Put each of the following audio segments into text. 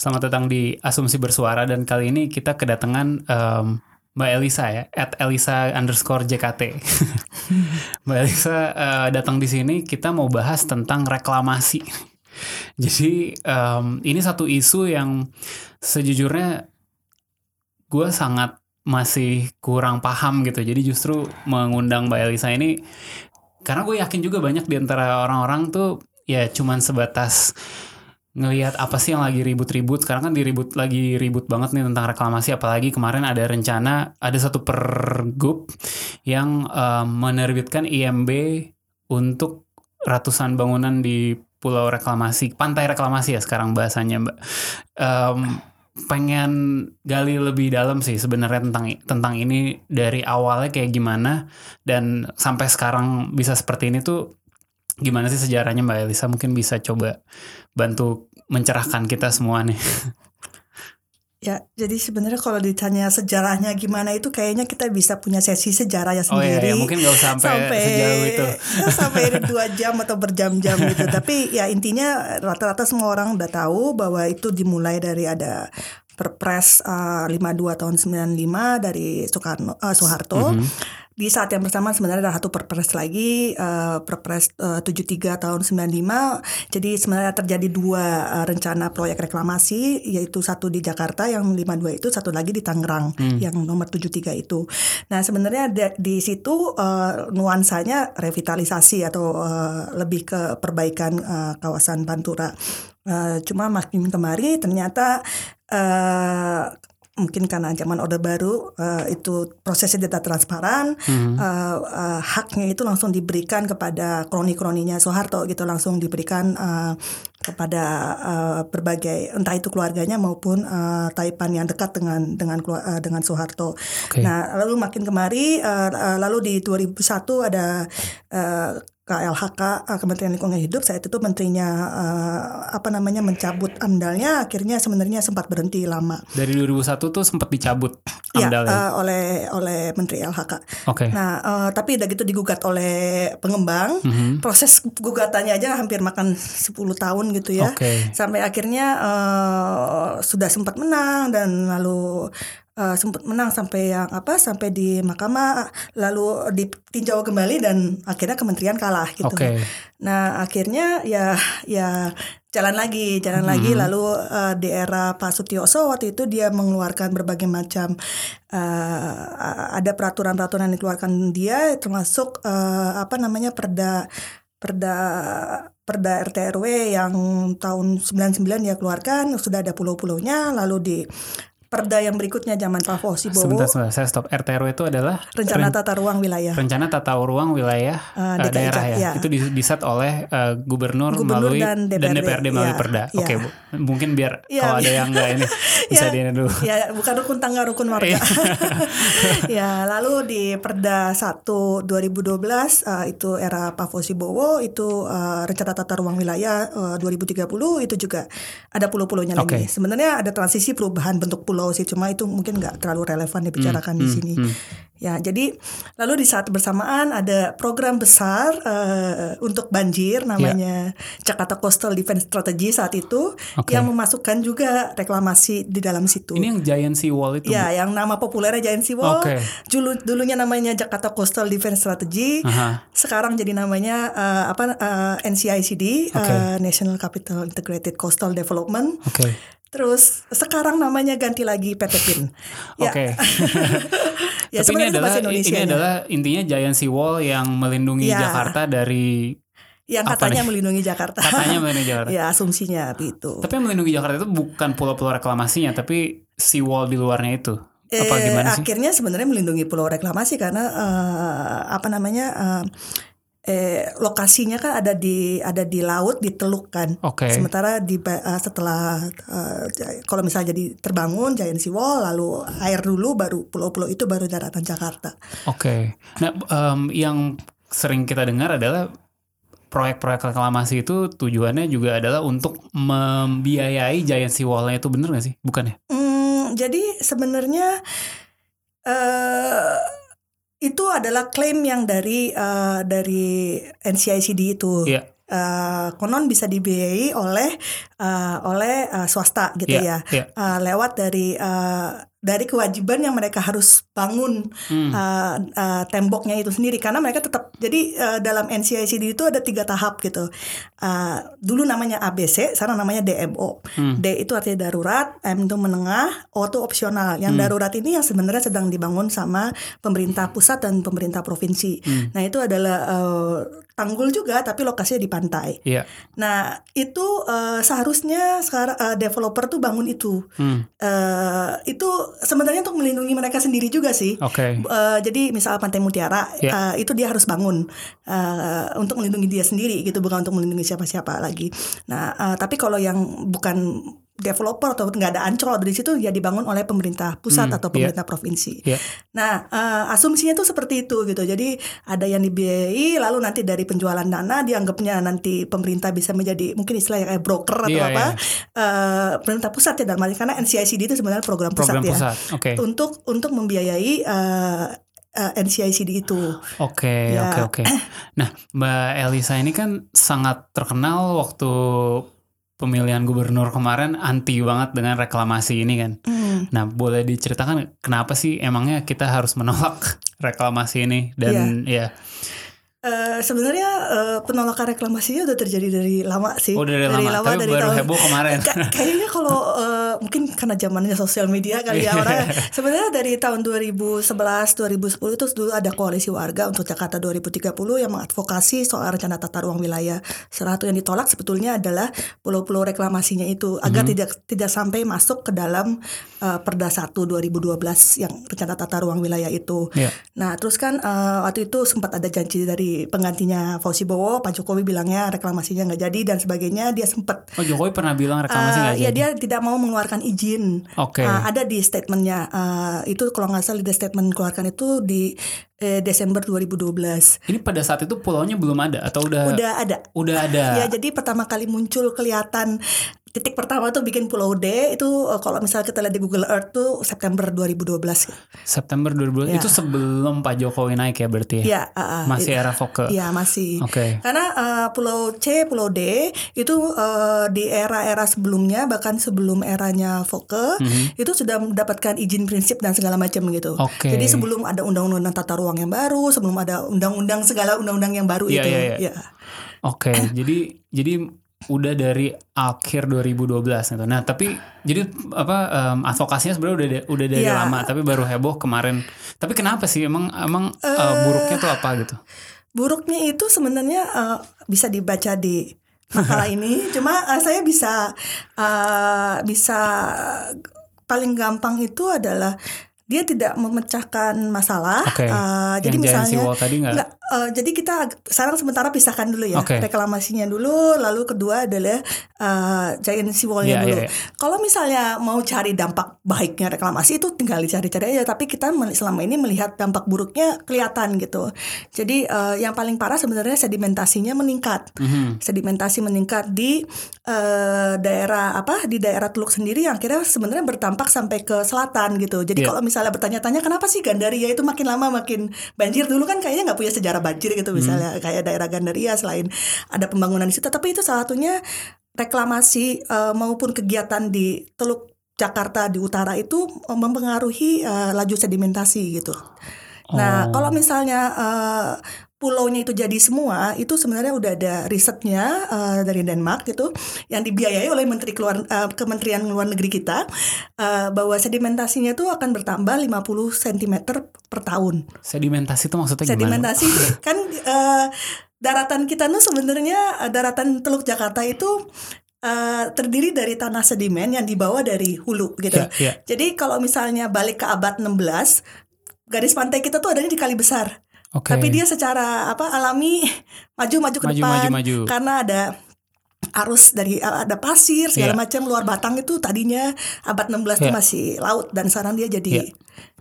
Selamat datang di Asumsi Bersuara dan kali ini kita kedatangan em, Mbak Elisa ya, at Elisa underscore JKT. Mbak Elisa eh, datang di sini kita mau bahas tentang reklamasi. Jadi em, ini satu isu yang sejujurnya gue sangat masih kurang paham gitu. Jadi justru mengundang Mbak Elisa ini karena gue yakin juga banyak di antara orang-orang tuh ya cuman sebatas ngelihat apa sih yang lagi ribut-ribut. Sekarang kan diribut lagi ribut banget nih tentang reklamasi. Apalagi kemarin ada rencana ada satu pergub yang eh, menerbitkan IMB untuk ratusan bangunan di pulau reklamasi. Pantai reklamasi ya sekarang bahasanya mbak. Em, pengen gali lebih dalam sih sebenarnya tentang tentang ini dari awalnya kayak gimana. Dan sampai sekarang bisa seperti ini tuh gimana sih sejarahnya Mbak Elisa? Mungkin bisa coba bantu mencerahkan kita semua nih. Ya, jadi sebenarnya kalau ditanya sejarahnya gimana itu kayaknya kita bisa punya sesi sejarah ya Oh iya, sendiri. ya, mungkin nggak usah sampai, sejauh itu. sampai dua jam atau berjam-jam gitu. Tapi ya intinya rata-rata semua orang udah tahu bahwa itu dimulai dari ada Perpres uh, 52 tahun 95 dari Soekarno uh, Soeharto. Mhm. Di saat yang bersamaan sebenarnya ada satu perpres lagi uh, Perpres uh, 73 tahun 95. Jadi sebenarnya terjadi dua uh, rencana proyek reklamasi yaitu satu di Jakarta yang 52 itu, satu lagi di Tangerang yang nomor 73 itu. Nah, sebenarnya da- di situ uh, nuansanya revitalisasi atau uh, lebih ke perbaikan uh, kawasan Pantura. Uh, cuma makin kemari ternyata uh, mungkin karena zaman Orde Baru eh, itu prosesnya tidak transparan, Hmm. eh, eh, haknya itu langsung diberikan kepada kroni-kroninya Soeharto gitu langsung diberikan eh, kepada eh, berbagai entah itu keluarganya maupun eh, taipan yang dekat dengan dengan eh, dengan Soeharto. Oke. Nah lalu makin kemari eh, eh, lalu di 2001 ada eh, KLHK eh, Kementerian Lingkungan Hidup saat itu menterinya eh, apa namanya mencabut amdalnya akhirnya sebenarnya sempat berhenti lama. Dari 2001 tuh sempat dicabut Ya, amdalnya. eh, oleh oleh Menteri LHK. Oke. Nah, eh, tapi udah gitu digugat oleh pengembang. Mhm. Proses gugatannya aja hampir makan 10 tahun gitu ya. Oke. Sampai akhirnya eh, sudah sempat menang dan lalu eh, sempat menang sampai yang apa? Sampai di mahkamah lalu ditinjau kembali dan akhirnya kementerian kalah gitu. Oke. Nah, akhirnya ya ya jalan lagi, jalan Hmm. lagi lalu eh, di era Pak Sutioso waktu itu dia mengeluarkan berbagai macam eh, ada peraturan-peraturan yang dikeluarkan dia termasuk eh, apa namanya Perda Perda Perda RT RW yang tahun 99 dia keluarkan sudah ada pulau-pulaunya lalu di Perda yang berikutnya zaman Pak Fauzi Bowo Sebentar, sebentar, saya stop. RTRW itu adalah rencana ren- tata ruang wilayah rencana tata ruang wilayah eh, DKI, daerah ya. ya. Itu di- diset oleh eh, gubernur, Gubernur melalui dan DPRD, melalui ya, Perda. ya. Oke, Bu. Mungkin biar Ya, kalau ada bi- yang enggak ini bisa Ya. di ini dulu. ya bukan rukun tangga rukun warga. ya lalu di Perda 1 2012 eh, itu era Pak Fauzi Bowo itu eh, rencana tata ruang wilayah eh, 2030 itu juga ada pulau-pulaunya Oke. lagi. Sebenarnya ada transisi perubahan bentuk pulau sih cuma itu mungkin nggak terlalu relevan dibicarakan di hmm, sini. hmm. Ya, jadi lalu di saat bersamaan ada program besar eh, untuk banjir namanya Jakarta Coastal Defense Strategy saat itu Oke. yang memasukkan juga reklamasi di dalam situ. Ini yang Giant Sea Wall itu. Ya, Bu? yang nama populernya Giant Sea Wall. Oke. Dulu dulunya namanya Jakarta Coastal Defense Strategy. Aha. Sekarang jadi namanya eh, apa eh, NCICD, Oke. eh, National Capital Integrated Coastal Development. Oke. Terus sekarang namanya ganti lagi PT PIN. Ya. Oke. ya, Tapi ini adalah ini adalah intinya Giant Sea Wall yang melindungi Ya. Jakarta dari yang apa katanya melindungi Jakarta. katanya melindungi Jakarta. ya, asumsinya itu. Tapi yang melindungi Jakarta itu bukan pulau-pulau reklamasinya, tapi sea wall di luarnya itu. Apa Eh, gimana sih? akhirnya sebenarnya melindungi pulau reklamasi karena eh, apa namanya eh, eh, lokasinya kan ada di ada di laut di teluk kan. Oke. Sementara di uh, setelah uh, kalau misalnya jadi terbangun Giant Sea Wall lalu air dulu baru pulau-pulau itu baru daratan Jakarta. Oke. Nah, em, yang sering kita dengar adalah proyek-proyek reklamasi itu tujuannya juga adalah untuk membiayai Giant Sea Wall-nya itu bener gak sih? Bukan ya? Hmm, jadi sebenarnya eh itu adalah klaim yang dari eh, dari NCICD itu. Iya. Eh, konon bisa dibiayai oleh eh, oleh eh, swasta gitu Iya, ya. iya. Eh, lewat dari eh, dari kewajiban yang mereka harus bangun Hmm. uh, uh, temboknya itu sendiri karena mereka tetap jadi uh, dalam NCICD itu ada tiga tahap gitu Uh, dulu namanya ABC sekarang namanya DMO Hmm. D itu artinya darurat M itu menengah O itu opsional yang Hmm. darurat ini yang sebenarnya sedang dibangun sama pemerintah pusat dan pemerintah provinsi Hmm. nah itu adalah uh, tanggul juga tapi lokasinya di pantai Iya. nah itu uh, seharusnya sekarang uh, developer tuh bangun itu Hmm. uh, itu sebenarnya untuk melindungi mereka sendiri juga sih Oke. Uh, jadi misal Pantai Mutiara Ya. uh, itu dia harus bangun uh, untuk melindungi dia sendiri gitu bukan untuk melindungi siapa-siapa lagi. Nah uh, tapi kalau yang bukan developer atau nggak ada ancol di situ ya dibangun oleh pemerintah pusat Hmm, atau pemerintah provinsi. Iya. Nah uh, asumsinya tuh seperti itu gitu. Jadi ada yang dibiayai lalu nanti dari penjualan dana dianggapnya nanti pemerintah bisa menjadi mungkin istilahnya kayak broker atau Iya, apa iya. uh, pemerintah pusat ya dalam karena NCICD itu sebenarnya program pusat Program ya pusat. Oke. untuk untuk membiayai uh, uh, NCICD itu. Oke, Ya. oke, oke. Nah, Mbak Elisa ini kan sangat terkenal waktu pemilihan gubernur kemarin anti banget dengan reklamasi ini kan. Hmm. Nah, boleh diceritakan kenapa sih emangnya kita harus menolak reklamasi ini dan ya Eh, sebenarnya eh, penolakan reklamasinya udah terjadi dari lama sih. oh dari, lama, tapi dari baru tahun- heboh kemarin. Ka- kayaknya kalau eh, mungkin karena zamannya sosial media kali ya orang sebenarnya dari tahun 2011 2010 itu dulu ada koalisi warga untuk Jakarta 2030 yang mengadvokasi soal rencana tata ruang wilayah. Salah satu yang ditolak sebetulnya adalah pulau-pulau reklamasinya itu agar Mhm. tidak tidak sampai masuk ke dalam eh, Perda 1 2012 yang rencana tata ruang wilayah itu. Iya. Nah, terus kan eh, waktu itu sempat ada janji dari penggantinya Fauzi Bowo, Pak Jokowi bilangnya reklamasinya nggak jadi dan sebagainya. Dia sempat Oh, Jokowi pernah bilang reklamasi eh, nggak ya jadi. dia tidak mau mengeluarkan izin. Oke. Eh, ada di statementnya eh, itu kalau nggak salah di statement keluarkan itu di eh, Desember 2012. Ini pada saat itu pulaunya belum ada atau udah Udah ada. udah ada. Ya jadi pertama kali muncul kelihatan titik pertama tuh bikin Pulau D itu eh, kalau misalnya kita lihat di Google Earth tuh September 2012. September 2012 Ya. itu sebelum Pak Jokowi naik ya berarti ya. Ya, ah, ah. Masih era Foke. Iya masih. Oke. Karena eh, Pulau C, Pulau D itu eh, di era-era sebelumnya bahkan sebelum eranya Foke Mhm. itu sudah mendapatkan izin prinsip dan segala macam gitu. Oke. Jadi sebelum ada undang-undang tata ruang yang baru, sebelum ada undang-undang segala undang-undang yang baru Iya, itu. iya, iya. Ya. Oke, jadi jadi udah dari akhir 2012 gitu. Nah, tapi jadi apa em, advokasinya sebenarnya udah da- udah dari Iya. lama, tapi baru heboh kemarin. Tapi kenapa sih emang emang eh, buruknya tuh apa gitu? Buruknya itu sebenarnya eh, bisa dibaca di makalah ini. Cuma eh, saya bisa eh, bisa paling gampang itu adalah dia tidak memecahkan masalah. Oke. Eh, jadi Yang Sea misalnya Wall tadi nggak? Nggak, eh, jadi kita sekarang sementara pisahkan dulu ya Oke. reklamasinya dulu, lalu kedua adalah eh, giant sea Iya, wall-nya dulu. iya, iya. Kalau misalnya mau cari dampak baiknya reklamasi itu tinggal dicari-cari aja, tapi kita selama ini melihat dampak buruknya kelihatan gitu. Jadi eh, yang paling parah sebenarnya sedimentasinya meningkat. Mhm. Sedimentasi meningkat di eh, daerah apa di daerah Teluk sendiri yang akhirnya sebenarnya berdampak sampai ke selatan gitu. Jadi Iya. kalau misalnya bertanya-tanya kenapa sih Gandaria itu makin lama makin banjir dulu kan kayaknya nggak punya sejarah banjir gitu misalnya Hmm. kayak daerah Gandaria selain ada pembangunan di situ tapi itu salah satunya reklamasi eh, maupun kegiatan di Teluk Jakarta di utara itu eh, mempengaruhi eh, laju sedimentasi gitu. Nah, Oh. kalau misalnya eh, pulaunya itu jadi semua, itu sebenarnya udah ada risetnya eh, dari Denmark gitu, yang dibiayai oleh Menteri Keluar, eh, Kementerian Luar Negeri kita, eh, bahwa sedimentasinya itu akan bertambah 50 cm per tahun. Sedimentasi itu maksudnya gimana? Sedimentasi kan eh, daratan kita tuh sebenarnya daratan Teluk Jakarta itu eh, terdiri dari tanah sedimen yang dibawa dari hulu gitu. Iya, iya. Jadi kalau misalnya balik ke abad 16, garis pantai kita tuh adanya di Kali Besar. Oke. Tapi dia secara apa alami maju-maju ke Maju, depan maju, maju. karena ada arus dari ada pasir segala Iya. macam luar Batang itu tadinya abad 16 itu Iya. masih laut dan sekarang dia jadi Iya.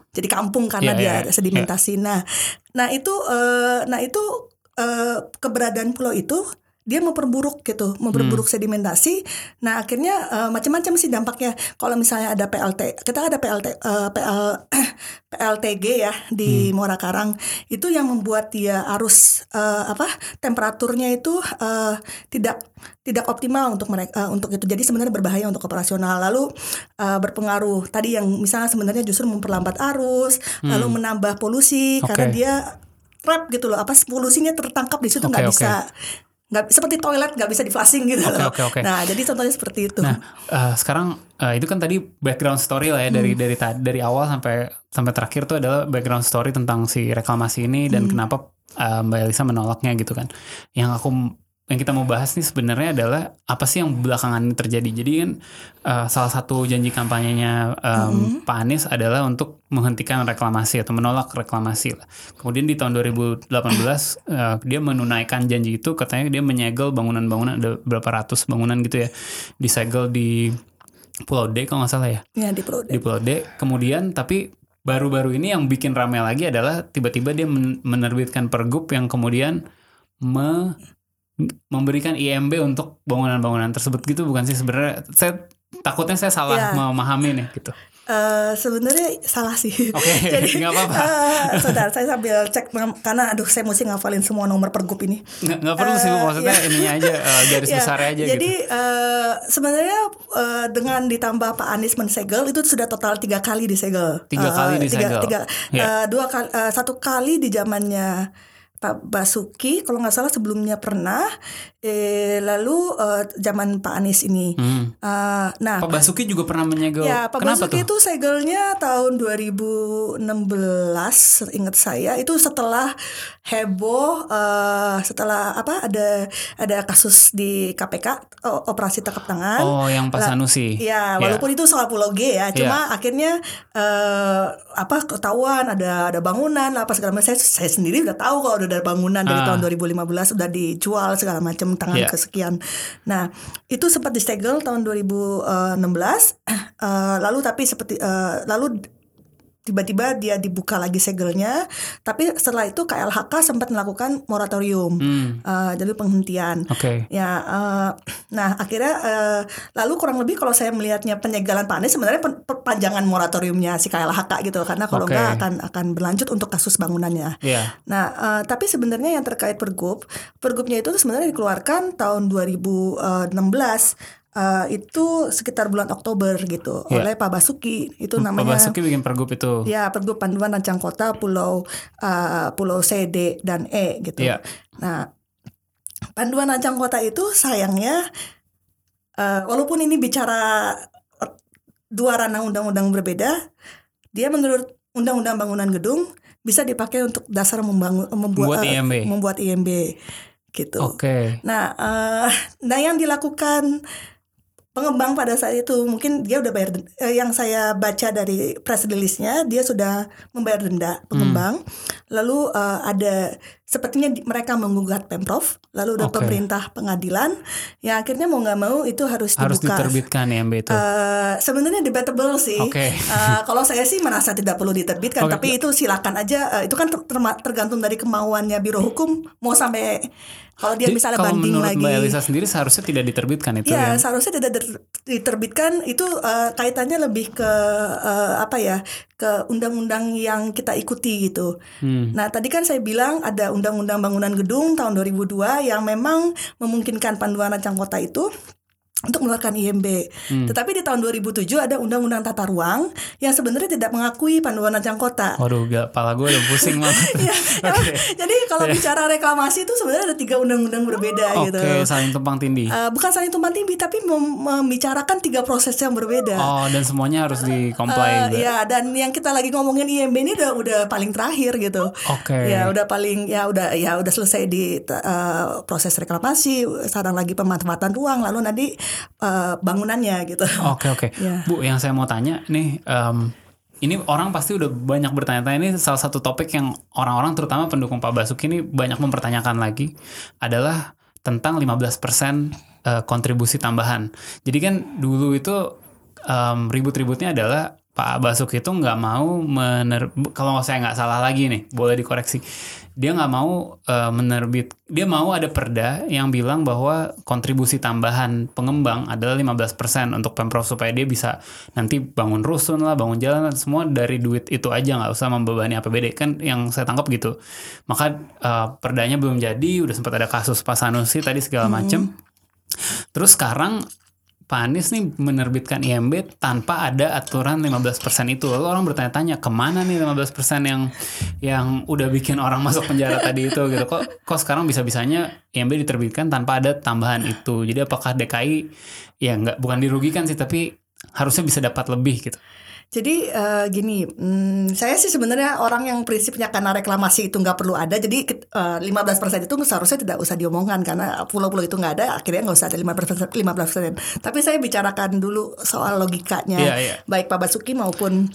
jadi kampung karena Iya, dia ada iya. sedimentasi. Nah, nah itu eh, nah itu eh, keberadaan pulau itu dia memperburuk gitu, memperburuk Hmm. sedimentasi. Nah akhirnya eh, macam-macam sih dampaknya. Kalau misalnya ada PLT, kita ada PLT, eh, PL, PLTG ya Hmm. di Muara Karang itu yang membuat dia arus eh, apa temperaturnya itu eh, tidak tidak optimal untuk mereka eh, untuk itu. Jadi sebenarnya berbahaya untuk operasional. Lalu eh, berpengaruh tadi yang misalnya sebenarnya justru memperlambat arus, lalu menambah polusi Hmm. Oke. karena dia trap gitu loh. Apa polusinya tertangkap di situ nggak oke. bisa nggak seperti toilet nggak bisa di flushing gitu Oke, loh. oke, oke. Nah jadi contohnya seperti itu. Nah, eh, sekarang eh, itu kan tadi background story lah ya dari Hmm. dari ta- dari awal sampai sampai terakhir tuh adalah background story tentang si reklamasi ini dan Hmm. kenapa eh, Mbak Elisa menolaknya gitu kan. Yang aku yang kita mau bahas nih sebenarnya adalah apa sih yang belakangan ini terjadi. Jadi kan eh, salah satu janji kampanyenya em, Hmm. Pak Anies adalah untuk menghentikan reklamasi atau menolak reklamasi lah. Kemudian di tahun 2018 eh, dia menunaikan janji itu katanya dia menyegel bangunan-bangunan ada berapa ratus bangunan gitu ya disegel di Pulau D kalau nggak salah ya ya di Pulau di Pulau D kemudian tapi baru-baru ini yang bikin ramai lagi adalah tiba-tiba dia men- menerbitkan pergub yang kemudian me- memberikan IMB untuk bangunan-bangunan tersebut gitu bukan sih sebenarnya saya takutnya saya salah Ya. memahami nih gitu Eh, sebenarnya salah sih. Oke, nggak apa-apa. eh, saudara, saya sambil cek karena aduh saya mesti ngafalin semua nomor pergub ini. nggak nggak perlu sih Bu. Eh, maksudnya ya. ininya aja eh, garis Ya, besar aja jadi gitu eh, sebenarnya eh, dengan ditambah Pak Anies mensegel itu sudah total tiga kali disegel. Tiga Eh, kali tiga, disegel. tiga, Ya. eh, dua kali, eh, satu kali di zamannya Pak Basuki, kalau nggak salah sebelumnya pernah, eh, lalu eh, zaman Pak Anies ini. Hmm. Eh, nah, Pak Basuki juga pernah menyegel Ya, Pak kenapa Basuki tuh itu segelnya tahun 2016, ingat saya itu setelah heboh, eh, setelah apa ada ada kasus di KPK operasi tangkap tangan. oh yang Pak Sanusi Ya, walaupun itu soal Pulau G ya, cuma Ya. akhirnya eh, apa ketahuan ada ada bangunan apa segala macam. Saya, saya sendiri udah tahu kalau udah ada bangunan dari Ah. tahun 2015 udah dijual segala macam tangan Ya. kesekian. Nah, itu sempat disegel tahun 2016 eh, lalu tapi seperti eh, lalu tiba-tiba dia dibuka lagi segelnya, tapi setelah itu KLHK sempat melakukan moratorium. Hmm, Eh, jadi penghentian. oke Ya, eh, nah akhirnya eh, lalu kurang lebih kalau saya melihatnya penyegalan Pak Anies sebenarnya perpanjangan moratoriumnya si KLHK gitu karena kalau Oke. enggak akan akan berlanjut untuk kasus bangunannya. Iya Nah, eh, tapi sebenarnya yang terkait pergub, pergubnya itu sebenarnya dikeluarkan tahun 2016 eh, itu sekitar bulan Oktober gitu Ya. oleh Pak Basuki itu Pak namanya Basuki bikin pergub itu Ya, Pergub Panduan Rancang Kota Pulau uh, Pulau C, D dan E gitu. Iya. Nah, Panduan Rancang Kota itu sayangnya uh, walaupun ini bicara uh, dua ranah undang-undang berbeda, dia menurut Undang-Undang Bangunan Gedung bisa dipakai untuk dasar membangun membuat Buat uh, IMB. membuat IMB gitu. oke Nah, eh, nah yang dilakukan pengembang pada saat itu mungkin dia udah bayar den- eh, yang saya baca dari press release-nya dia sudah membayar denda pengembang. Lalu eh, ada sepertinya mereka menggugat Pemprov, lalu ada Oke. pemerintah pengadilan yang akhirnya mau nggak mau itu harus, harus dibuka. diterbitkan IMB itu Eh, sebenarnya debatable sih. Oke. Eh, kalau saya sih merasa tidak perlu diterbitkan, Oke. tapi itu silakan aja. Eh, itu kan ter- tergantung dari kemauannya Biro Hukum mau sampai kalau dia Jadi misalnya kalau banding menurut lagi. Mbak Elisa sendiri seharusnya tidak diterbitkan itu Ya, ya seharusnya tidak diterbitkan itu eh, kaitannya lebih ke eh, apa ya? ke undang-undang yang kita ikuti gitu. Hmm. Nah, tadi kan saya bilang ada Undang-Undang Bangunan Gedung tahun 2002 yang memang memungkinkan panduan rancang kota itu untuk mengeluarkan IMB. Hmm. Tetapi di tahun 2007 ada Undang-Undang Tata Ruang yang sebenarnya tidak mengakui panduan rancang kota. Waduh, gila, kepala gue udah pusing banget. Ya, Oke. Jadi kalau bicara reklamasi itu sebenarnya ada tiga undang-undang berbeda Oke, gitu. saling tumpang tindih. Eh, bukan saling tumpang tindih tapi mem- membicarakan tiga proses yang berbeda. Oh, dan semuanya harus di Eh, comply ya dan yang kita lagi ngomongin IMB ini udah udah paling terakhir gitu. Oke. Ya udah paling ya udah ya udah selesai di eh, proses reklamasi, sekarang lagi pemanfaatan ruang lalu nanti eh, bangunannya gitu. Oke oke, Ya. Bu, yang saya mau tanya nih, em, ini orang pasti udah banyak bertanya-tanya ini salah satu topik yang orang-orang terutama pendukung Pak Basuki ini banyak mempertanyakan lagi adalah tentang 15% uh, kontribusi tambahan. Jadi kan dulu itu um, ribut-ributnya adalah Pak Basuki itu nggak mau mener kalau saya nggak salah lagi nih boleh dikoreksi dia nggak mau uh, menerbit dia mau ada perda yang bilang bahwa kontribusi tambahan pengembang adalah 15% untuk pemprov supaya dia bisa nanti bangun rusun lah bangun jalan semua dari duit itu aja nggak usah membebani APBD kan yang saya tangkap gitu. Maka uh, perdanya belum jadi udah sempat ada kasus Pak Sanusi tadi segala macem. Hmm. terus sekarang Pak Anies nih menerbitkan IMB tanpa ada aturan 15% itu. Lalu orang bertanya-tanya ke mana nih 15% yang yang udah bikin orang masuk penjara tadi itu gitu. Kok kok sekarang bisa-bisanya IMB diterbitkan tanpa ada tambahan itu. Jadi apakah DKI ya nggak bukan dirugikan sih tapi harusnya bisa dapat lebih gitu. Jadi uh, gini, hmm, saya sih sebenarnya orang yang prinsipnya karena reklamasi itu nggak perlu ada, jadi uh, eh, 15% itu seharusnya tidak usah diomongkan karena pulau-pulau itu nggak ada, akhirnya nggak usah ada 15%, 15%. Tapi saya bicarakan dulu soal logikanya, yeah, yeah. baik Pak Basuki maupun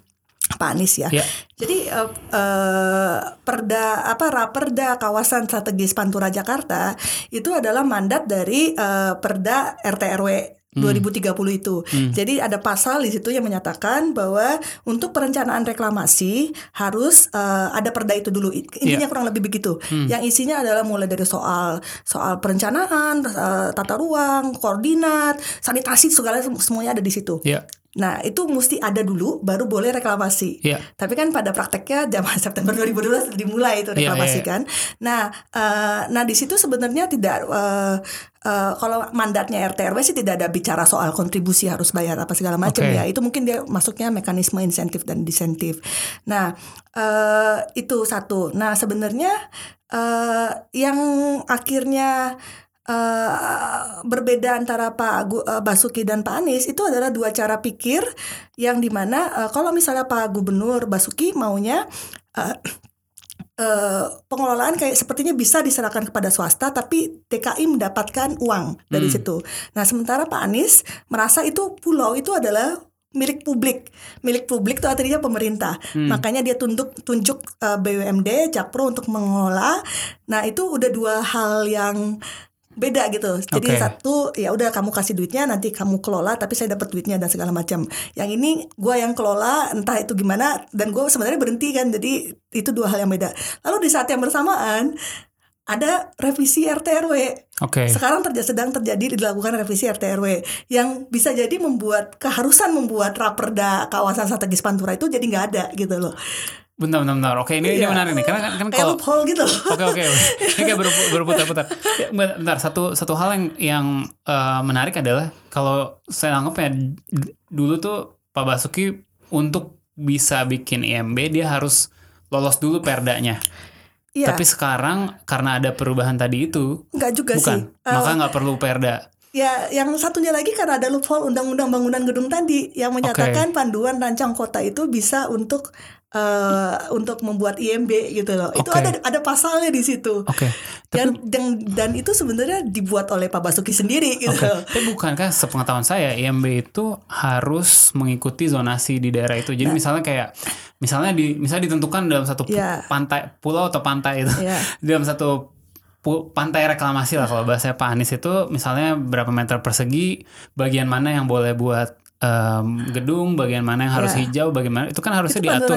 Pak Anies ya. Yeah. Jadi uh, uh, perda apa raperda kawasan strategis Pantura Jakarta itu adalah mandat dari uh, perda RT RW 2030 hmm. itu. Hmm. Jadi ada pasal di situ yang menyatakan bahwa untuk perencanaan reklamasi harus uh, ada perda itu dulu. Intinya yeah. kurang lebih begitu. Hmm. Yang isinya adalah mulai dari soal soal perencanaan, uh, tata ruang, koordinat, sanitasi segala semuanya ada di situ. Yeah. Nah, itu mesti ada dulu baru boleh reklamasi. Yeah. Tapi kan pada prakteknya zaman September 2012 dimulai itu iya, reklamasi yeah, yeah, yeah. kan. Nah, uh, nah di situ sebenarnya tidak uh, uh, kalau mandatnya RT RW sih tidak ada bicara soal kontribusi harus bayar apa segala macam okay. ya. Itu mungkin dia masuknya mekanisme insentif dan disentif. Nah, uh, itu satu. Nah, sebenarnya uh, yang akhirnya Uh, berbeda antara Pak uh, Basuki dan Pak Anies itu adalah dua cara pikir yang di mana uh, kalau misalnya Pak Gubernur Basuki maunya uh, uh, pengelolaan kayak sepertinya bisa diserahkan kepada swasta tapi TKI mendapatkan uang dari hmm. situ. Nah sementara Pak Anies merasa itu pulau itu adalah milik publik. Milik publik itu artinya pemerintah. Hmm. Makanya dia tunduk tunjuk uh, BUMD, Jakpro untuk mengelola. Nah, itu udah dua hal yang beda gitu. Jadi okay. satu ya udah kamu kasih duitnya nanti kamu kelola tapi saya dapat duitnya dan segala macam. Yang ini gue yang kelola entah itu gimana dan gue sebenarnya berhenti kan. Jadi itu dua hal yang beda. Lalu di saat yang bersamaan ada revisi RT RW. Oke. Okay. Sekarang terjadi sedang terjadi dilakukan revisi RT RW yang bisa jadi membuat keharusan membuat raperda kawasan strategis Pantura itu jadi nggak ada gitu loh. Bentar, bentar, bentar. Oke, ini, yeah. ini iya. menarik nih. Karena kan, kan kalau loophole gitu. Oke, oke. Ini kayak berputar-putar. Bentar, satu satu hal yang yang uh, menarik adalah kalau saya anggap ya dulu tuh Pak Basuki untuk bisa bikin IMB dia harus lolos dulu perdanya. Yeah. Tapi sekarang karena ada perubahan tadi itu, nggak juga bukan, sih. Maka uh, nggak perlu perda. Ya, yang satunya lagi karena ada loophole undang-undang bangunan gedung tadi yang menyatakan okay. panduan rancang kota itu bisa untuk uh, untuk membuat IMB gitu loh. Okay. Itu ada ada pasalnya di situ. Oke. Okay. Dan, dan dan itu sebenarnya dibuat oleh Pak Basuki sendiri gitu. Okay. Tapi bukankah sepengetahuan saya IMB itu harus mengikuti zonasi di daerah itu. Jadi nah, misalnya kayak misalnya di misalnya ditentukan dalam satu yeah. pantai pulau atau pantai itu yeah. dalam satu pantai reklamasi lah kalau bahasa Pak Anies itu misalnya berapa meter persegi bagian mana yang boleh buat um, gedung, bagian mana yang harus yeah. hijau, bagaimana itu kan harusnya itu diatur.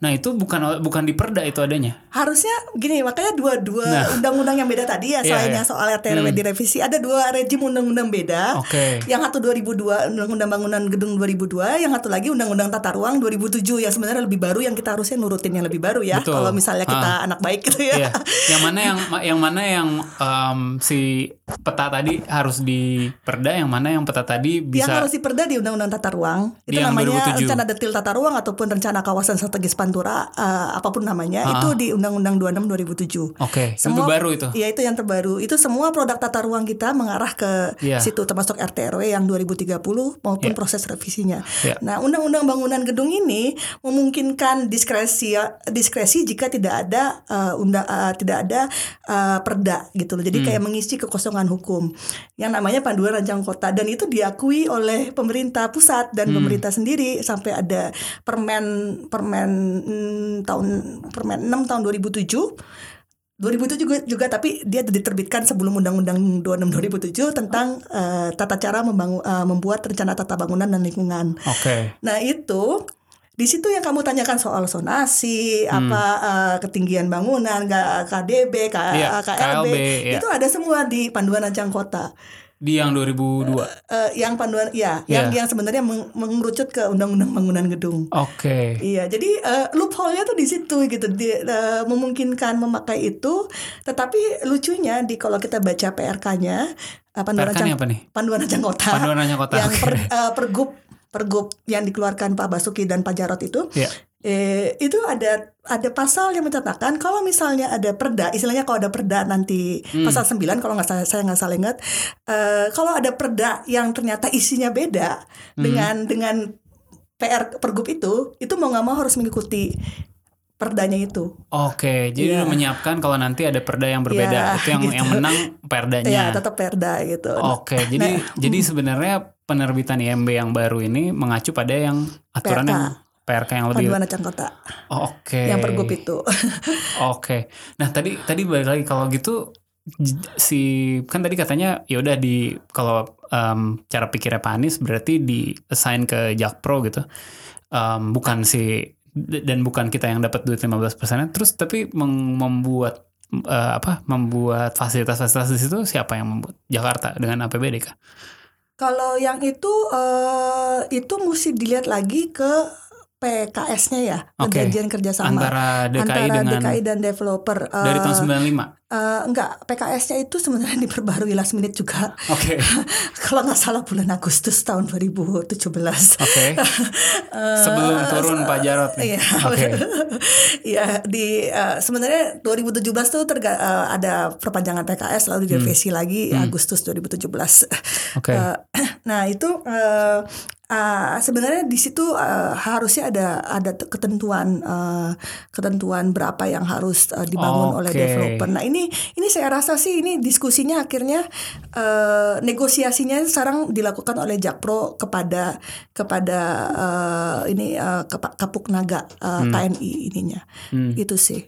Nah itu bukan bukan di perda itu adanya. Harusnya gini makanya dua-dua nah. undang-undang yang beda tadi ya yeah, selainnya yeah. soal RTRW hmm. direvisi ada dua rejim undang-undang beda. Okay. Yang satu 2002 undang-undang bangunan gedung 2002, yang satu lagi undang-undang tata ruang 2007 yang sebenarnya lebih baru yang kita harusnya nurutin yang lebih baru ya. Kalau misalnya kita ha. anak baik gitu ya. Yeah. Yang mana yang yang mana yang um, si peta tadi harus di perda, yang mana yang peta tadi bisa Yang harus di perda di undang-undang tata ruang itu yang namanya 2007. rencana detil tata ruang ataupun rencana kawasan strategis Pantura uh, apa pun namanya uh-huh. itu di Undang-Undang 26 2007. Oke, okay. semua baru itu. Iya, itu yang terbaru. Itu semua produk tata ruang kita mengarah ke yeah. situ termasuk RT RW yang 2030 maupun yeah. proses revisinya. Yeah. Nah, Undang-Undang bangunan gedung ini memungkinkan diskresi diskresi jika tidak ada uh, undang uh, tidak ada uh, perda gitu loh. Jadi hmm. kayak mengisi kekosongan hukum yang namanya panduan rancang kota dan itu diakui oleh pemerintah pusat dan pemerintah sendiri sampai ada permen permen mm, tahun permen 6 tahun 2007 2007 juga juga tapi dia diterbitkan sebelum Undang-Undang 26 2007 tentang eh, tata cara membangun eh, membuat rencana tata bangunan dan lingkungan. Oke. Nah itu di situ yang kamu tanyakan soal sonasi, apa eh, ketinggian bangunan, KDB, K- Iya, KLB, KLB, iya. itu ada semua di panduan rancang kota. Di yang 2002. Eh, yang panduan, ya, yang yang sebenarnya meng- mengerucut ke undang-undang bangunan gedung. Oke. Iya, jadi eh, loophole-nya tuh di situ gitu, di, eh, memungkinkan memakai itu. Tetapi lucunya di kalau kita baca PRK-nya, eh, panduan PRK rancang apa nih? panduan rancang kota, Panduan rancang kota, yang oke. per, eh, pergub pergub yang dikeluarkan Pak Basuki dan Pak Jarot itu, Iya. Eh, itu ada ada pasal yang mencatatkan kalau misalnya ada perda, istilahnya kalau ada perda nanti Hmm. pasal 9 kalau nggak salah saya nggak salah ingat, eh, kalau ada perda yang ternyata isinya beda Hmm. dengan dengan PR pergub itu, itu mau nggak mau harus mengikuti perdanya itu. Oke, jadi Iya. udah menyiapkan kalau nanti ada perda yang berbeda. Iya, itu yang gitu. yang menang perdanya. Ya tetap perda gitu. Oke, jadi jadi sebenarnya penerbitan IMB yang baru ini mengacu pada yang aturan PRK. yang PRK yang lebih Panduan rancang kota Oh, Oke. yang pergub itu. Oke. Nah, tadi tadi balik lagi kalau gitu si kan tadi katanya ya udah di kalau em, cara pikirnya Pak Anies berarti di assign ke Jakpro gitu. Em, bukan si dan bukan kita yang dapat duit 15 persennya terus tapi meng- membuat eh, apa membuat fasilitas-fasilitas di situ siapa yang membuat Jakarta dengan APBD kah? Kalau yang itu eh, itu mesti dilihat lagi ke PKS-nya ya, Oke. perjanjian kerjasama Antara DKI antara dengan DKI dan developer. Eh, dari tahun 95. eh, enggak, PKS-nya itu sebenarnya diperbarui last minute juga. Oke. Kalau nggak salah bulan Agustus tahun 2017. Oke. Sebelum turun Pak Jarot nih. Iya. Oke. Iya di eh, sebenarnya 2017 tuh terga, eh, ada perpanjangan PKS lalu direvisi lagi Agustus 2017. Oke. Eh, nah itu eh, eh, sebenarnya di situ eh, harusnya ada ada ketentuan eh, ketentuan berapa yang harus eh, dibangun oleh Oke. developer. Nah ini ini saya rasa sih ini diskusinya akhirnya eh, negosiasinya sekarang dilakukan oleh Jakpro kepada kepada eh, ini Kepa- Kapuk Naga eh, TNI ininya Hmm. itu sih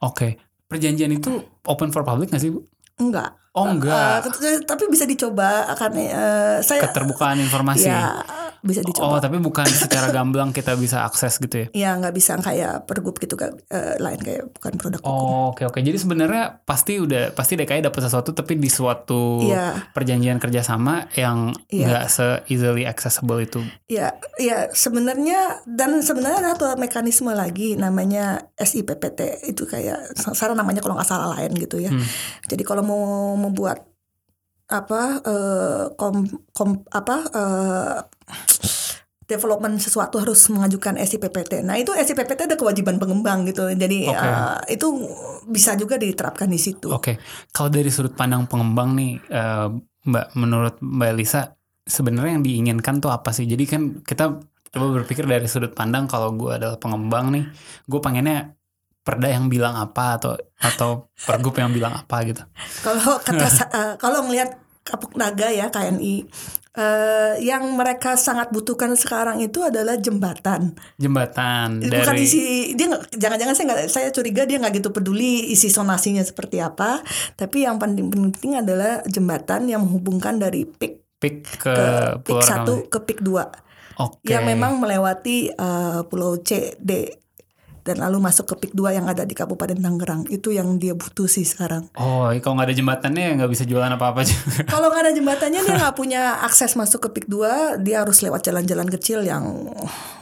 Oke. Perjanjian itu open for public nggak sih, Bu? enggak. Oh, enggak. Eh, tapi bisa dicoba akan eh, saya Keterbukaan informasi. ya bisa Oh, dicoba. tapi bukan secara gamblang kita bisa akses gitu ya. Ya nggak bisa kayak pergub gitu kan eh, lain kayak bukan produk hukum. Oh, oke oke. Jadi sebenarnya pasti udah pasti DKI dapat sesuatu tapi di suatu Iya. perjanjian kerjasama yang Iya. nggak se easily accessible itu. Ya, ya sebenarnya dan sebenarnya ada satu mekanisme lagi namanya SIPPT itu kayak sekarang namanya kalau nggak salah lain gitu ya. Hmm. Jadi kalau mau membuat apa eh, kom, kom apa eh, development sesuatu harus mengajukan SIPPT. Nah itu SIPPT ada kewajiban pengembang gitu. Jadi Oke. eh, itu bisa juga diterapkan di situ. Oke. Kalau dari sudut pandang pengembang nih, eh, Mbak, menurut Mbak Elisa, sebenarnya yang diinginkan tuh apa sih? Jadi kan kita coba berpikir dari sudut pandang kalau gue adalah pengembang nih, gue pengennya perda yang bilang apa atau atau pergub yang bilang apa gitu. Kalau kata eh, kalau ngelihat Kapuk Naga ya KNI eh, yang mereka sangat butuhkan sekarang itu adalah jembatan. Jembatan Bukan dari isi dia jangan-jangan saya nggak saya curiga dia nggak gitu peduli isi sonasinya seperti apa, tapi yang paling penting adalah jembatan yang menghubungkan dari pik pik ke, ke pik satu ke pik dua Oke. yang memang melewati eh, Pulau C, D dan lalu masuk ke pik 2 yang ada di Kabupaten Tangerang. Itu yang dia butuh sih sekarang. Oh, kalau nggak ada jembatannya ya nggak bisa jualan apa-apa juga. Kalau nggak ada jembatannya dia nggak punya akses masuk ke pik 2, dia harus lewat jalan-jalan kecil yang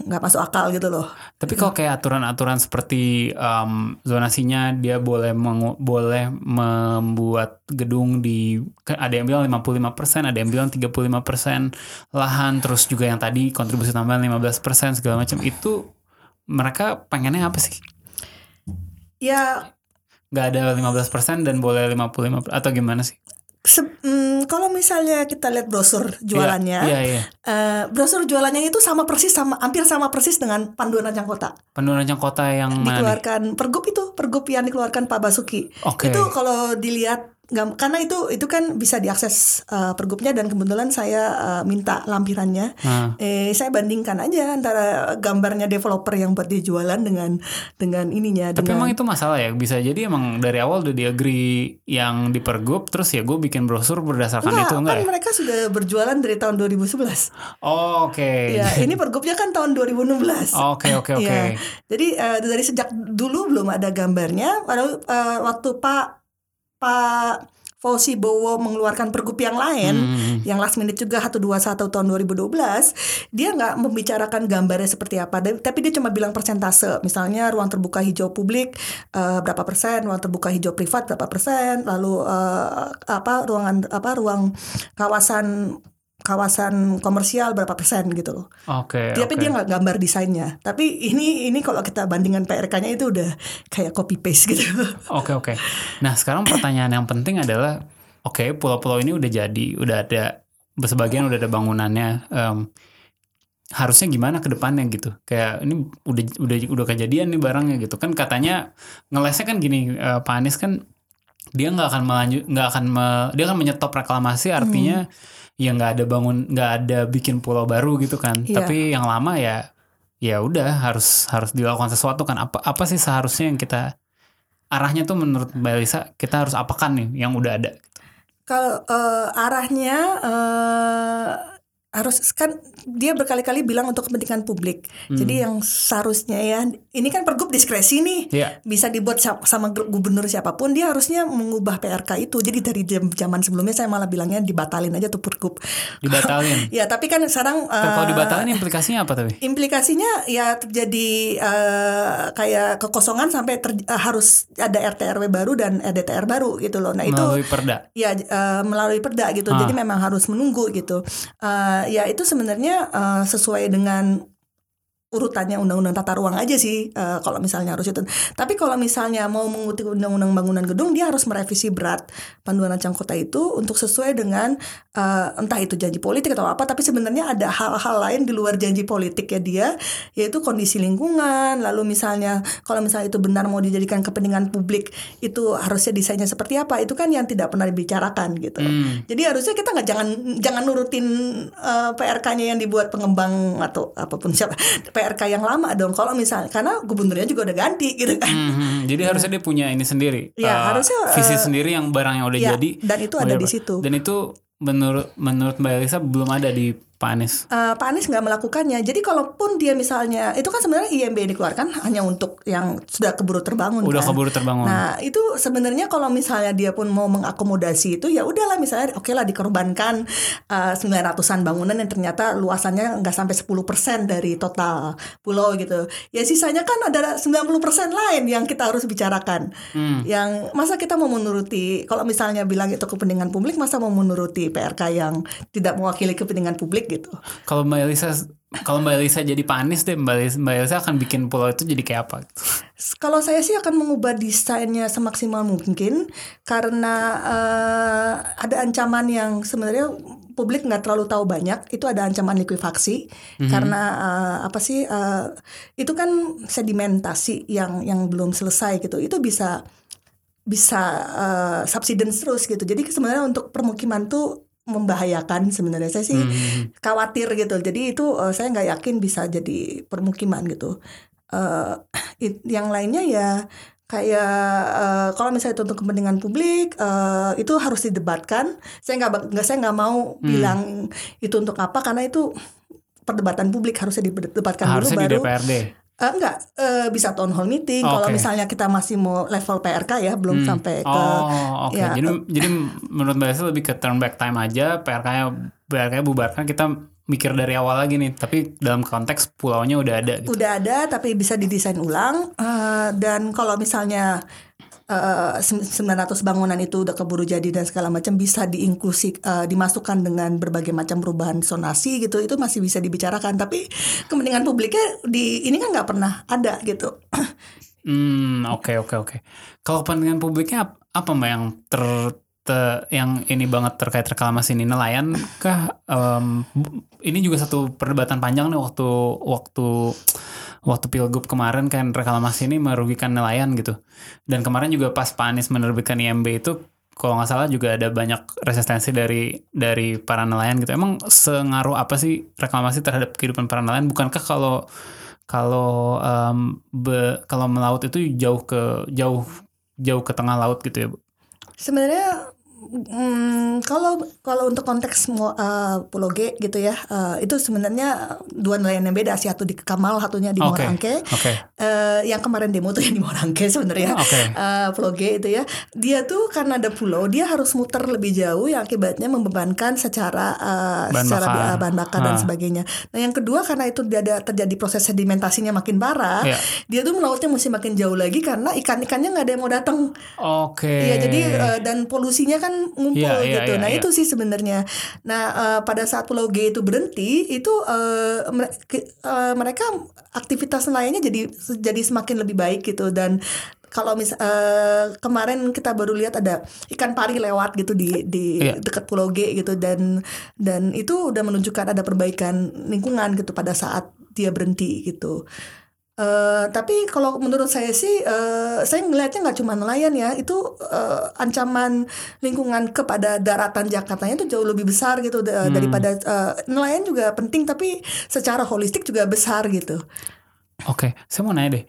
nggak masuk akal gitu loh. Tapi kalau kayak aturan-aturan seperti em, zonasinya dia boleh boleh membuat gedung di ada yang bilang 55%, ada yang bilang 35% lahan terus juga yang tadi kontribusi tambahan 15% segala macam itu mereka pengennya apa sih? Ya Nggak ada 15% dan boleh 55 atau gimana sih? se- mm, kalau misalnya kita lihat brosur jualannya, Iya, iya. eh, brosur jualannya itu sama persis sama hampir sama persis dengan panduan rancang kota. Panduan rancang kota yang mana nih? Dikeluarkan pergub itu, pergub yang dikeluarkan Pak Basuki. Oke. Itu kalau dilihat gam- karena itu itu kan bisa diakses uh, pergubnya dan kebetulan saya uh, minta lampirannya. Ah. Eh saya bandingkan aja antara gambarnya developer yang buat dia jualan dengan dengan ininya Tapi dengan emang itu masalah ya bisa jadi emang dari awal udah di agree yang di pergub terus ya gue bikin brosur berdasarkan Enggak, itu enggak kan ya? mereka sudah berjualan dari tahun 2011. Oh, Oke. Ya, ini pergubnya kan tahun 2016. Oke oke oke. Iya. Jadi eh, dari sejak dulu belum ada gambarnya. Lalu eh, waktu Pak Pak Fauzi Bowo mengeluarkan pergub yang lain, Hmm. yang last minute juga 121 tahun 2012, dia nggak membicarakan gambarnya seperti apa, tapi dia cuma bilang persentase, misalnya ruang terbuka hijau publik eh, berapa persen, ruang terbuka hijau privat berapa persen, lalu eh, apa ruangan apa ruang kawasan kawasan komersial berapa persen gitu loh. Oke. Tapi oke. dia nggak gambar desainnya. Tapi ini ini kalau kita bandingkan PRK-nya itu udah kayak copy paste gitu. Oke oke. Nah sekarang pertanyaan yang penting adalah, oke pulau-pulau ini udah jadi, udah ada sebagian udah ada bangunannya. em, harusnya gimana ke depannya gitu? Kayak ini udah udah udah kejadian nih barangnya gitu kan katanya ngelesnya kan gini eh, Pak Anies kan dia nggak akan melanjut nggak akan me- dia akan menyetop reklamasi artinya ya nggak ada bangun nggak ada bikin pulau baru gitu kan. Iya. Tapi yang lama ya ya udah harus harus dilakukan sesuatu kan apa apa sih seharusnya yang kita arahnya tuh menurut Mbak Elisa kita harus apakan nih yang udah ada Kalau eh, arahnya eh, harus kan dia berkali-kali bilang untuk kepentingan publik. Jadi yang seharusnya ya ini kan pergub diskresi nih. Iya. Bisa dibuat sa- sama gu- gubernur siapa pun dia harusnya mengubah PRK itu. Jadi dari zaman sebelumnya saya malah bilangnya dibatalin aja tuh pergub. dibatalin ya tapi kan sekarang Tapi kalau eh, dibatalin implikasinya apa tapi implikasinya ya terjadi eh, kayak kekosongan sampai ter- eh, harus ada RT RW baru dan RDTR baru gitu loh. Nah itu melalui perda ya eh, melalui perda gitu. Ah. Jadi memang harus menunggu gitu. Eh, ya itu sebenarnya eh, sesuai dengan urutannya undang-undang tata ruang aja sih eh, kalau misalnya harus itu. Tapi kalau misalnya mau mengutip undang-undang bangunan gedung dia harus merevisi berat panduan rancang kota itu untuk sesuai dengan eh, entah itu janji politik atau apa tapi sebenarnya ada hal-hal lain di luar janji politik ya dia yaitu kondisi lingkungan lalu misalnya kalau misalnya itu benar mau dijadikan kepentingan publik itu harusnya desainnya seperti apa itu kan yang tidak pernah dibicarakan gitu. Hmm. Jadi harusnya kita nggak jangan jangan nurutin eh, PRK-nya yang dibuat pengembang atau apa pun siapa PRK yang lama dong. Kalau misalnya karena gubernurnya juga udah ganti gitu kan. Hmm, hmm. jadi harusnya dia punya ini sendiri Ya, eh, harusnya, visi eh, sendiri yang barang yang udah ya, jadi dan itu ada di situ. dan itu menurut menurut Mbak Elisa belum ada di Pak Anies Eh, Pak Anies nggak melakukannya. Jadi kalaupun dia misalnya itu kan sebenarnya IMB dikeluarkan hanya untuk yang sudah keburu terbangun. udah kan? keburu terbangun Nah itu sebenarnya kalau misalnya dia pun mau mengakomodasi itu ya udahlah misalnya oke lah dikorbankan eh, 900-an bangunan yang ternyata luasannya nggak sampai 10% dari total pulau gitu. Ya sisanya kan ada 90% lain yang kita harus bicarakan. Hmm. Yang masa kita mau menuruti kalau misalnya bilang itu kepentingan publik masa mau menuruti PRK yang tidak mewakili kepentingan publik gitu. kalau Mbak Elisa kalau Mbak Elisa jadi Pak Anies deh Mbak Elisa, Mbak Elisa akan bikin pulau itu jadi kayak apa. Kalau saya sih akan mengubah desainnya semaksimal mungkin karena eh, ada ancaman yang sebenarnya publik nggak terlalu tahu banyak itu ada ancaman likuifaksi karena eh, apa sih eh, itu kan sedimentasi yang yang belum selesai gitu itu bisa bisa eh, subsidence terus gitu jadi sebenarnya untuk permukiman tuh membahayakan sebenarnya saya sih Hmm. khawatir gitu. Jadi itu eh, saya nggak yakin bisa jadi permukiman gitu. eh it- yang lainnya ya kayak eh, kalau misalnya itu untuk kepentingan publik eh, itu harus didebatkan. Saya nggak nggak saya nggak mau Hmm. bilang itu untuk apa karena itu perdebatan publik harusnya didebatkan harusnya dulu di baru DPRD Eh, enggak. Eh, bisa town hall meeting. Oh, kalau misalnya kita masih mau level PRK ya belum Hmm. sampai ke oh oke. ya, jadi jadi menurut Mbak Elisa lebih ke turn back time aja PRK-nya PRK-nya bubarkan kita mikir dari awal lagi nih tapi dalam konteks pulaunya udah ada gitu. udah ada tapi bisa didesain ulang. Eh, dan kalau misalnya eh, sem- 900 bangunan itu udah keburu jadi dan segala macam bisa diinklusi eh, dimasukkan dengan berbagai macam perubahan sonasi gitu itu masih bisa dibicarakan tapi kepentingan publiknya di ini kan nggak pernah ada gitu Hmm, oke oke oke. Kalau kepentingan publiknya ap- apa mbak yang ter, te- yang ini banget terkait reklamasi ini nelayan kah? Bu- ini juga satu perdebatan panjang nih waktu waktu waktu pilgub kemarin kan reklamasi ini merugikan nelayan gitu. Dan kemarin juga pas Pak Anies menerbitkan IMB itu kalau nggak salah juga ada banyak resistensi dari dari para nelayan gitu. Emang sengaruh apa sih reklamasi terhadap kehidupan para nelayan? Bukankah kalau kalau um, be, kalau melaut itu jauh ke jauh jauh ke tengah laut gitu ya, Bu? Sebenarnya Hmm, kalau kalau untuk konteks uh, Pulau G gitu ya, uh, itu sebenarnya dua nelayan yang beda, satu di Kamal, satunya di Morangke. oke. Eh, yang kemarin demo tuh yang di Morangke sebenarnya, Oke. Eh, Pulau G itu ya. Dia tuh karena ada pulau, dia harus muter lebih jauh, yang akibatnya membebankan secara eh, Bahan secara bakar. bahan bakar dan Ah. sebagainya. Nah yang kedua karena itu dia ada terjadi proses sedimentasinya makin parah, Iya. dia tuh melautnya mesti makin jauh lagi karena ikan-ikannya nggak ada yang mau datang. Oke. Iya, jadi eh, dan polusinya kan ngumpul Iya, iya, gitu. iya, nah iya. itu sih sebenarnya. Nah eh, pada saat Pulau G itu berhenti, itu ke- eh, mereka aktivitas nelayannya jadi jadi semakin lebih baik gitu dan kalau mis eh, kemarin kita baru lihat ada ikan pari lewat gitu di di Iya. dekat Pulau G gitu dan dan itu udah menunjukkan ada perbaikan lingkungan gitu pada saat dia berhenti gitu. Eh, tapi kalau menurut saya sih, eh, saya ngelihatnya nggak cuma nelayan ya, itu eh, ancaman lingkungan kepada daratan Jakartanya itu jauh lebih besar gitu da- daripada eh, nelayan juga penting, tapi secara holistik juga besar gitu. Oke, saya mau nanya deh.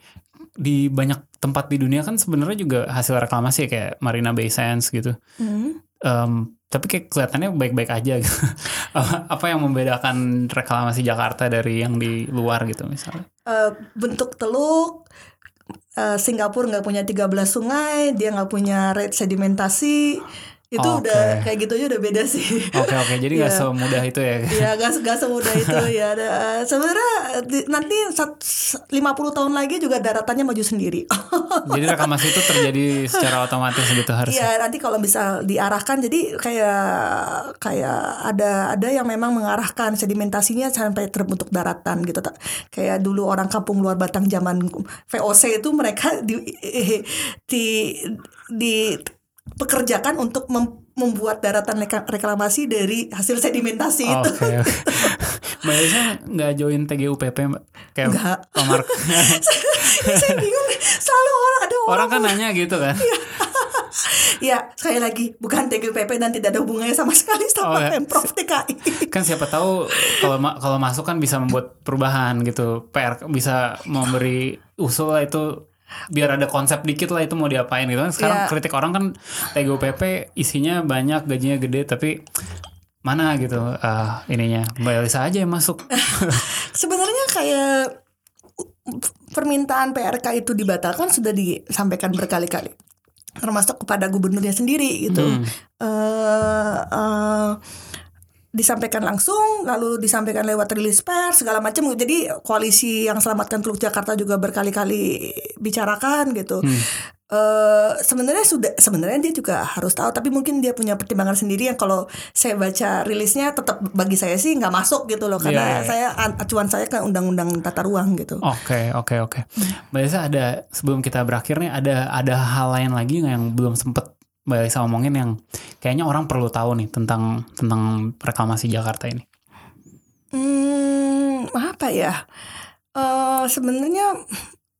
Di banyak tempat di dunia kan sebenarnya juga hasil reklamasi ya, kayak Marina Bay Sands gitu. Em, tapi kayak kelihatannya baik-baik aja gitu. apa, yang membedakan reklamasi Jakarta dari yang di luar gitu misalnya? Eh, bentuk teluk, eh, Singapura nggak punya 13 sungai, dia nggak punya rate sedimentasi, itu Oke. udah kayak gitu aja udah beda sih. Oke oke, jadi nggak Iya. semudah itu ya. ya gak, gak semudah itu ya sebenarnya nanti sat- 50 tahun lagi juga daratannya maju sendiri jadi reklamasi itu terjadi secara otomatis gitu harusnya. Iya nanti kalau bisa diarahkan jadi kayak kayak ada ada yang memang mengarahkan sedimentasinya sampai terbentuk daratan gitu kayak dulu orang kampung luar Batang zaman VOC itu mereka di di di pekerjakan untuk mem- membuat daratan reklamasi dari hasil sedimentasi itu. Oke oke. Mbak Elisa nggak join TGUPP Mbak? Kayak Nggak. Mark. Saya bingung selalu orang ada orang, Orang kan nanya gitu kan. ya sekali lagi bukan TGPP dan tidak ada hubungannya sama sekali Oh, sama ya. pemprov DKI. kan siapa tahu kalau ma- kalau masuk kan bisa membuat perubahan gitu PR bisa memberi usul itu biar ada konsep dikit lah itu mau diapain gitu kan sekarang Iya. kritik orang kan TGUPP isinya banyak gajinya gede tapi mana gitu ah ininya Mbak Elisa aja yang masuk Sebenarnya kayak permintaan PRK itu dibatalkan sudah disampaikan berkali-kali termasuk kepada gubernurnya sendiri gitu. Hmm. Eh, eh, disampaikan langsung lalu disampaikan lewat rilis pers segala macam. Jadi koalisi yang selamatkan Teluk Jakarta juga berkali-kali bicarakan gitu. Eh, sebenarnya sudah sebenarnya dia juga harus tahu tapi mungkin dia punya pertimbangan sendiri yang kalau saya baca rilisnya tetap bagi saya sih nggak masuk gitu loh. Karena Iya, iya. saya an- acuan saya ke undang-undang tata ruang gitu. Oke oke oke. Mbak Elisa ada sebelum kita berakhir nih ada ada hal lain lagi yang belum sempet Mbak Elisa ngomongin yang kayaknya orang perlu tahu nih tentang tentang reklamasi Jakarta ini. hmm apa ya Eh sebenarnya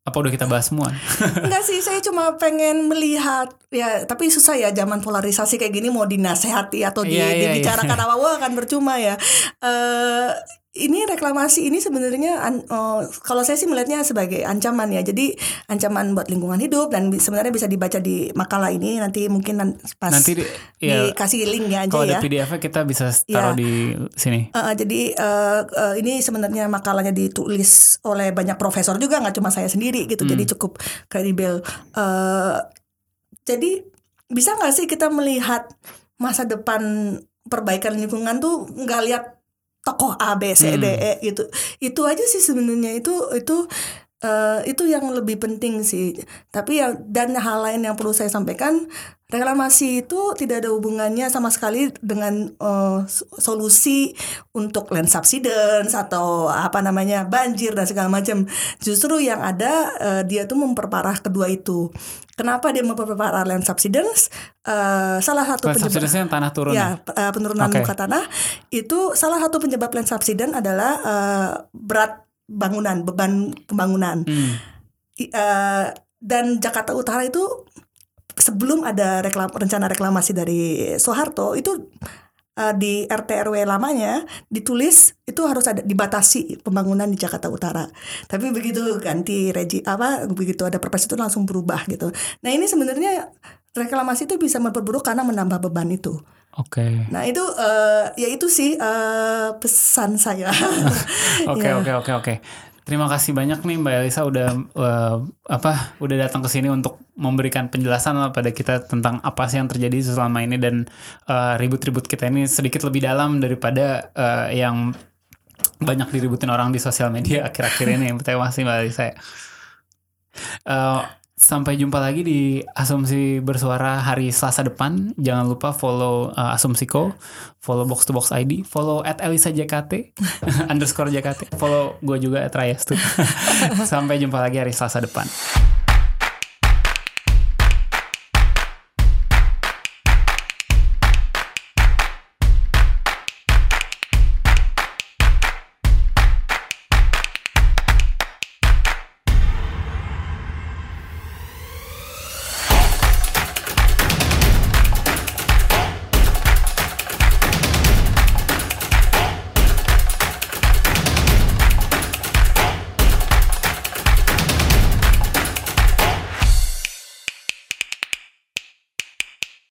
Apa udah kita bahas semua? Enggak sih, saya cuma pengen melihat ya, tapi susah ya zaman polarisasi kayak gini mau dinasehati atau di, Iya, iya, dibicarakan iya. apa-apa akan percuma ya. Eh ini reklamasi ini sebenarnya eh, kalau saya sih melihatnya sebagai ancaman ya. Jadi ancaman buat lingkungan hidup dan sebenarnya bisa dibaca di makalah ini nanti mungkin pas Nanti di, ya, dikasih linknya aja kalau ya. ada PDF-nya kita bisa taruh Iya. di sini. Uh, uh, jadi uh, uh, ini sebenarnya makalahnya ditulis oleh banyak profesor juga nggak cuma saya sendiri gitu Hmm. jadi cukup kredibel Uh, jadi bisa nggak sih kita melihat masa depan perbaikan lingkungan tuh nggak lihat tokoh A B C D Hmm. E gitu itu aja sih sebenarnya itu itu uh, itu yang lebih penting sih. Tapi yang dan hal lain yang perlu saya sampaikan reklamasi itu tidak ada hubungannya sama sekali dengan uh, solusi untuk land subsidence atau apa namanya banjir dan segala macam. Justru yang ada uh, dia tuh memperparah kedua itu. Kenapa dia memperparah land subsidence? Uh, salah satu Land penyebab- subsidence yang tanah turun. Ya uh, penurunan Oke. muka tanah. Itu salah satu penyebab land subsidence adalah uh, berat bangunan beban pembangunan Hmm. Uh, dan Jakarta Utara itu sebelum ada reklam, rencana reklamasi dari Soeharto itu uh, di RT RW lamanya ditulis itu harus ada dibatasi pembangunan di Jakarta Utara. Tapi begitu ganti regi apa begitu ada perpres itu langsung berubah gitu. Nah, ini sebenarnya reklamasi itu bisa memperburuk karena menambah beban itu. Oke. Okay. Nah itu uh, ya itu sih uh, pesan saya. Oke oke oke oke. Terima kasih banyak nih Mbak Elisa udah uh, apa udah datang ke sini untuk memberikan penjelasan lah pada kita tentang apa sih yang terjadi selama ini dan ribut-ribut uh, kita ini sedikit lebih dalam daripada uh, yang banyak diributin orang di sosial media akhir-akhir ini. Terima kasih Mbak Elisa. Uh, Sampai jumpa lagi di Asumsi Bersuara hari Selasa depan. Jangan lupa follow uh, Asumsiko, follow Box to Box ID, follow at Elisa JKT, underscore JKT, follow gue juga at. Sampai jumpa lagi hari Selasa depan.